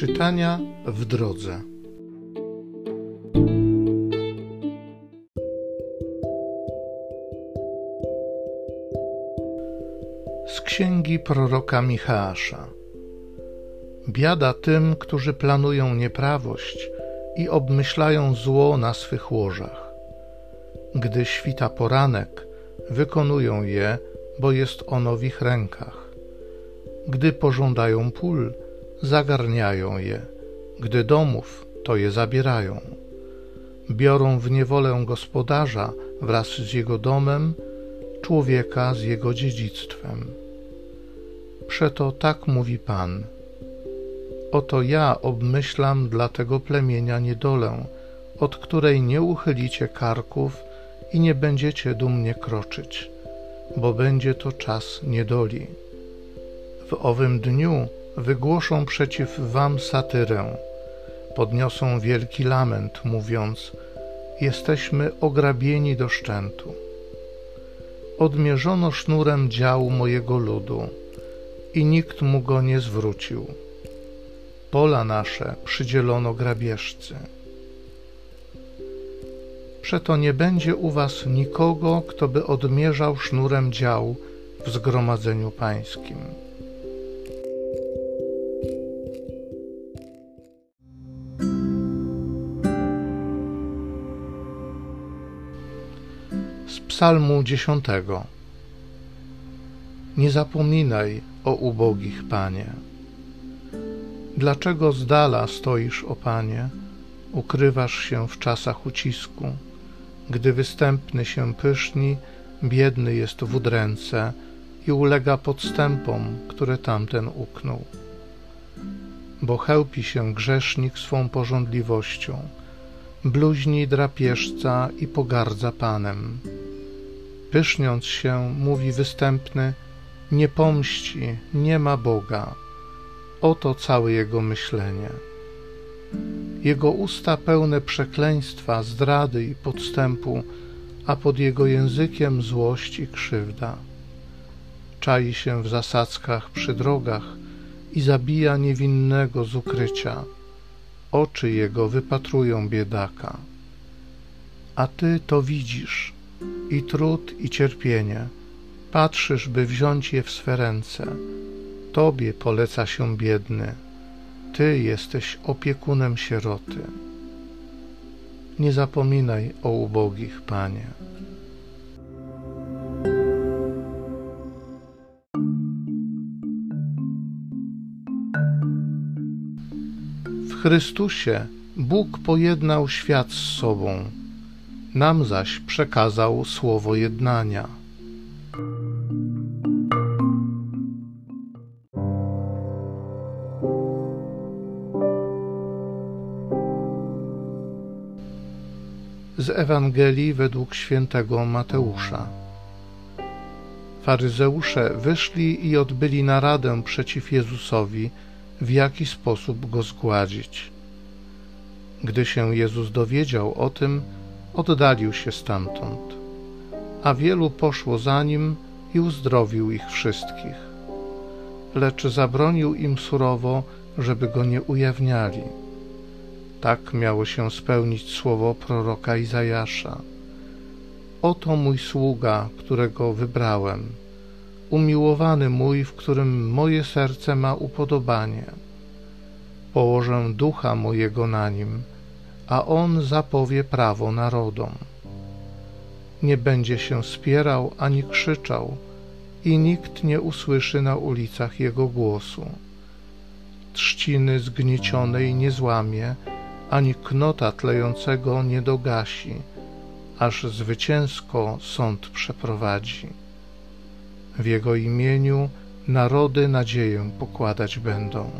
Czytania w drodze. Z księgi proroka Michała. Biada tym, którzy planują nieprawość i obmyślają zło na swych łożach. Gdy świta poranek, wykonują je, bo jest ono w ich rękach. Gdy pożądają pól, zagarniają je, gdy domów, to je zabierają. Biorą w niewolę gospodarza wraz z jego domem, człowieka z jego dziedzictwem. Przeto tak mówi Pan. Oto ja obmyślam dla tego plemienia niedolę, od której nie uchylicie karków i nie będziecie dumnie kroczyć, bo będzie to czas niedoli. W owym dniu wygłoszą przeciw wam satyrę, podniosą wielki lament, mówiąc: Jesteśmy ograbieni do szczętu. Odmierzono sznurem działu mojego ludu i nikt mu go nie zwrócił. Pola nasze przydzielono grabieżcy. Przeto nie będzie u was nikogo, kto by odmierzał sznurem dział w zgromadzeniu pańskim. Psalmu dziesiątego. Nie zapominaj o ubogich, Panie. Dlaczego z dala stoisz, o Panie? Ukrywasz się w czasach ucisku. Gdy występny się pyszni, biedny jest w udręce i ulega podstępom, które tamten uknął. Bo chełpi się grzesznik swą porządliwością, bluźni drapieżca i pogardza Panem. Pyszniąc się, mówi występny, nie pomści, nie ma Boga. Oto całe jego myślenie. Jego usta pełne przekleństwa, zdrady i podstępu, a pod jego językiem złość i krzywda. Czai się w zasadzkach przy drogach i zabija niewinnego z ukrycia. Oczy jego wypatrują biedaka. A ty to widzisz, i trud, i cierpienie. Patrzysz, by wziąć je w swe ręce. Tobie poleca się biedny ty jesteś opiekunem sieroty. Nie zapominaj o ubogich, Panie. W Chrystusie Bóg pojednał świat z sobą, nam zaś przekazał słowo jednania. z Ewangelii według świętego Mateusza. Faryzeusze wyszli i odbyli naradę przeciw Jezusowi, w jaki sposób go zgładzić. Gdy się Jezus dowiedział o tym, oddalił się stamtąd, a wielu poszło za nim i uzdrowił ich wszystkich. Lecz zabronił im surowo, żeby go nie ujawniali tak miało się spełnić słowo proroka Izajasza. Oto mój sługa, którego wybrałem, umiłowany mój, w którym moje serce ma upodobanie. Położę ducha mojego na nim, a on zapowie prawo narodom. Nie będzie się spierał ani krzyczał, i nikt nie usłyszy na ulicach jego głosu. Trzciny zgniecionej nie złamie, ani knota tlejącego nie dogasi, aż zwycięsko sąd przeprowadzi. W Jego imieniu narody nadzieję pokładać będą.